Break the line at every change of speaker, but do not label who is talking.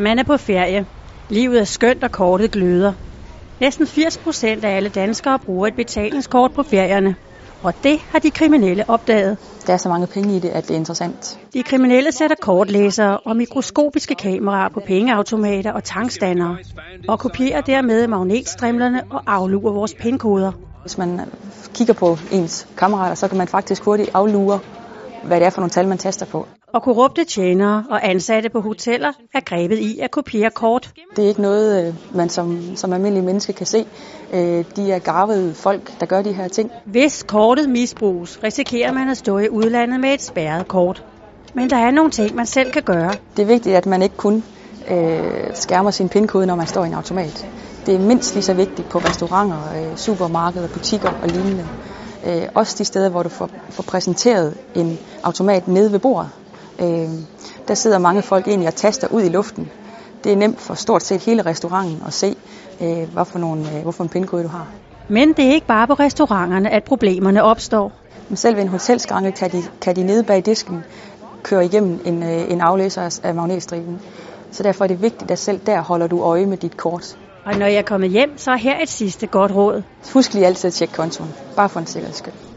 Man er på ferie. Livet er skønt og kortet gløder. Næsten 80 procent af alle danskere bruger et betalingskort på ferierne. Og det har de kriminelle opdaget.
Der er så mange penge i det, at det er interessant.
De kriminelle sætter kortlæsere og mikroskopiske kameraer på pengeautomater og tankstandere, og kopierer dermed magnetstrimlerne og afluger vores pindkoder.
Hvis man kigger på ens kammerater, så kan man faktisk hurtigt aflure, hvad det er for nogle tal, man taster på.
Og korrupte tjenere og ansatte på hoteller er grebet i at kopiere kort.
Det er ikke noget, øh, man som, som almindelig menneske kan se. Øh, de er garvede folk, der gør de her ting.
Hvis kortet misbruges, risikerer man at stå i udlandet med et spærret kort. Men der er nogle ting, man selv kan gøre.
Det er vigtigt, at man ikke kun øh, skærmer sin pindkode, når man står i en automat. Det er mindst lige så vigtigt på restauranter, øh, supermarkeder, butikker og lignende. Øh, også de steder, hvor du får, får præsenteret en automat nede ved bordet. Øh, der sidder mange folk egentlig og taster ud i luften. Det er nemt for stort set hele restauranten at se, øh, hvorfor, nogle, øh, hvorfor en pindkode du har.
Men det er ikke bare på restauranterne, at problemerne opstår.
Men selv ved en hotelskranke kan de, kan de nede bag disken køre igennem en, øh, en aflæser af magnetstriben. Så derfor er det vigtigt, at selv der holder du øje med dit kort.
Og når jeg er kommet hjem, så er her et sidste godt råd.
Husk lige altid at tjekke kontoen, bare for en sikkerheds skyld.